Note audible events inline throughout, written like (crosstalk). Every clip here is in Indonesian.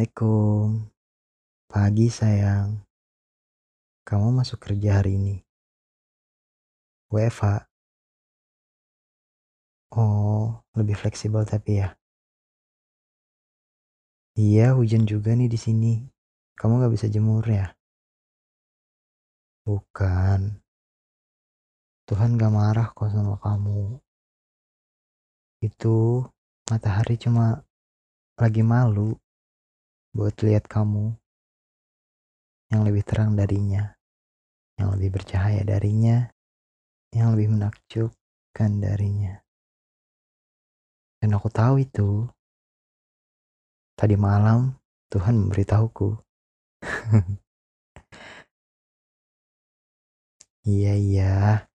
Assalamualaikum. Pagi sayang. Kamu masuk kerja hari ini? WFH? Oh, lebih fleksibel tapi ya. Iya, hujan juga nih di sini. Kamu nggak bisa jemur ya? Bukan. Tuhan gak marah kok sama kamu. Itu matahari cuma lagi malu buat lihat kamu yang lebih terang darinya, yang lebih bercahaya darinya, yang lebih menakjubkan darinya. Dan aku tahu itu. Tadi malam Tuhan memberitahuku. (laughs) iya iya.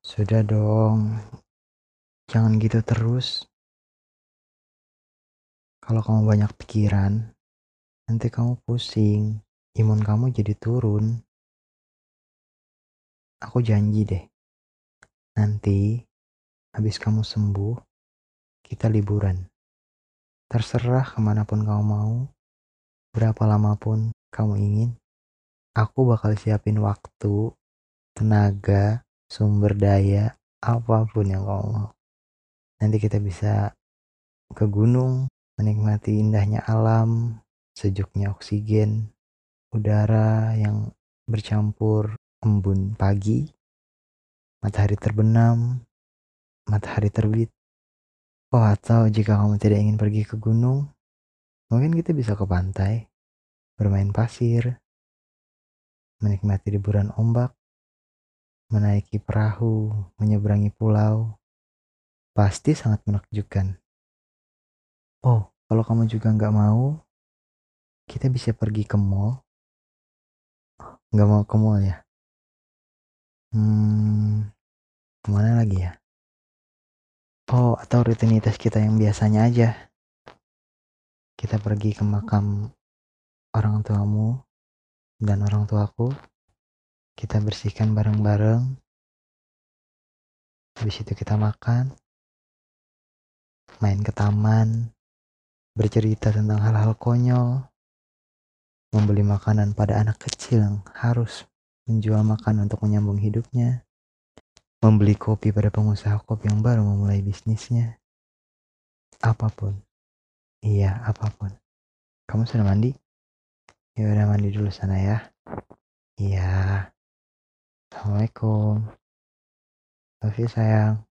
Sudah dong. Jangan gitu terus. Kalau kamu banyak pikiran, nanti kamu pusing, imun kamu jadi turun. Aku janji deh, nanti habis kamu sembuh, kita liburan. Terserah ke mana pun kamu mau, berapa lama pun kamu ingin, aku bakal siapin waktu, tenaga, sumber daya, apa pun yang kamu mau. Nanti kita bisa ke gunung, menikmati indahnya alam, sejuknya oksigen, udara yang bercampur embun pagi, matahari terbenam, matahari terbit. Oh, atau jika kamu tidak ingin pergi ke gunung, mungkin kita bisa ke pantai, bermain pasir, menikmati liburan ombak, menaiki perahu, menyeberangi pulau. Pasti sangat menakjubkan. Oh, kalau kamu juga nggak mau, kita bisa pergi ke mall. Nggak mau ke mall ya? Hmm, ke mana lagi ya? Oh, atau rutinitas kita yang biasanya aja. Kita pergi ke makam orang tuamu dan orang tuaku. Kita bersihkan bareng-bareng. Habis itu kita makan. Main ke taman bercerita tentang hal-hal konyol, membeli makanan pada anak kecil yang harus menjual makan untuk menyambung hidupnya, membeli kopi pada pengusaha kopi yang baru memulai bisnisnya, apa pun. Iya, apa pun. Kamu sudah mandi? Ya udah mandi dulu sana ya. Iya. Assalamualaikum. Love you sayang.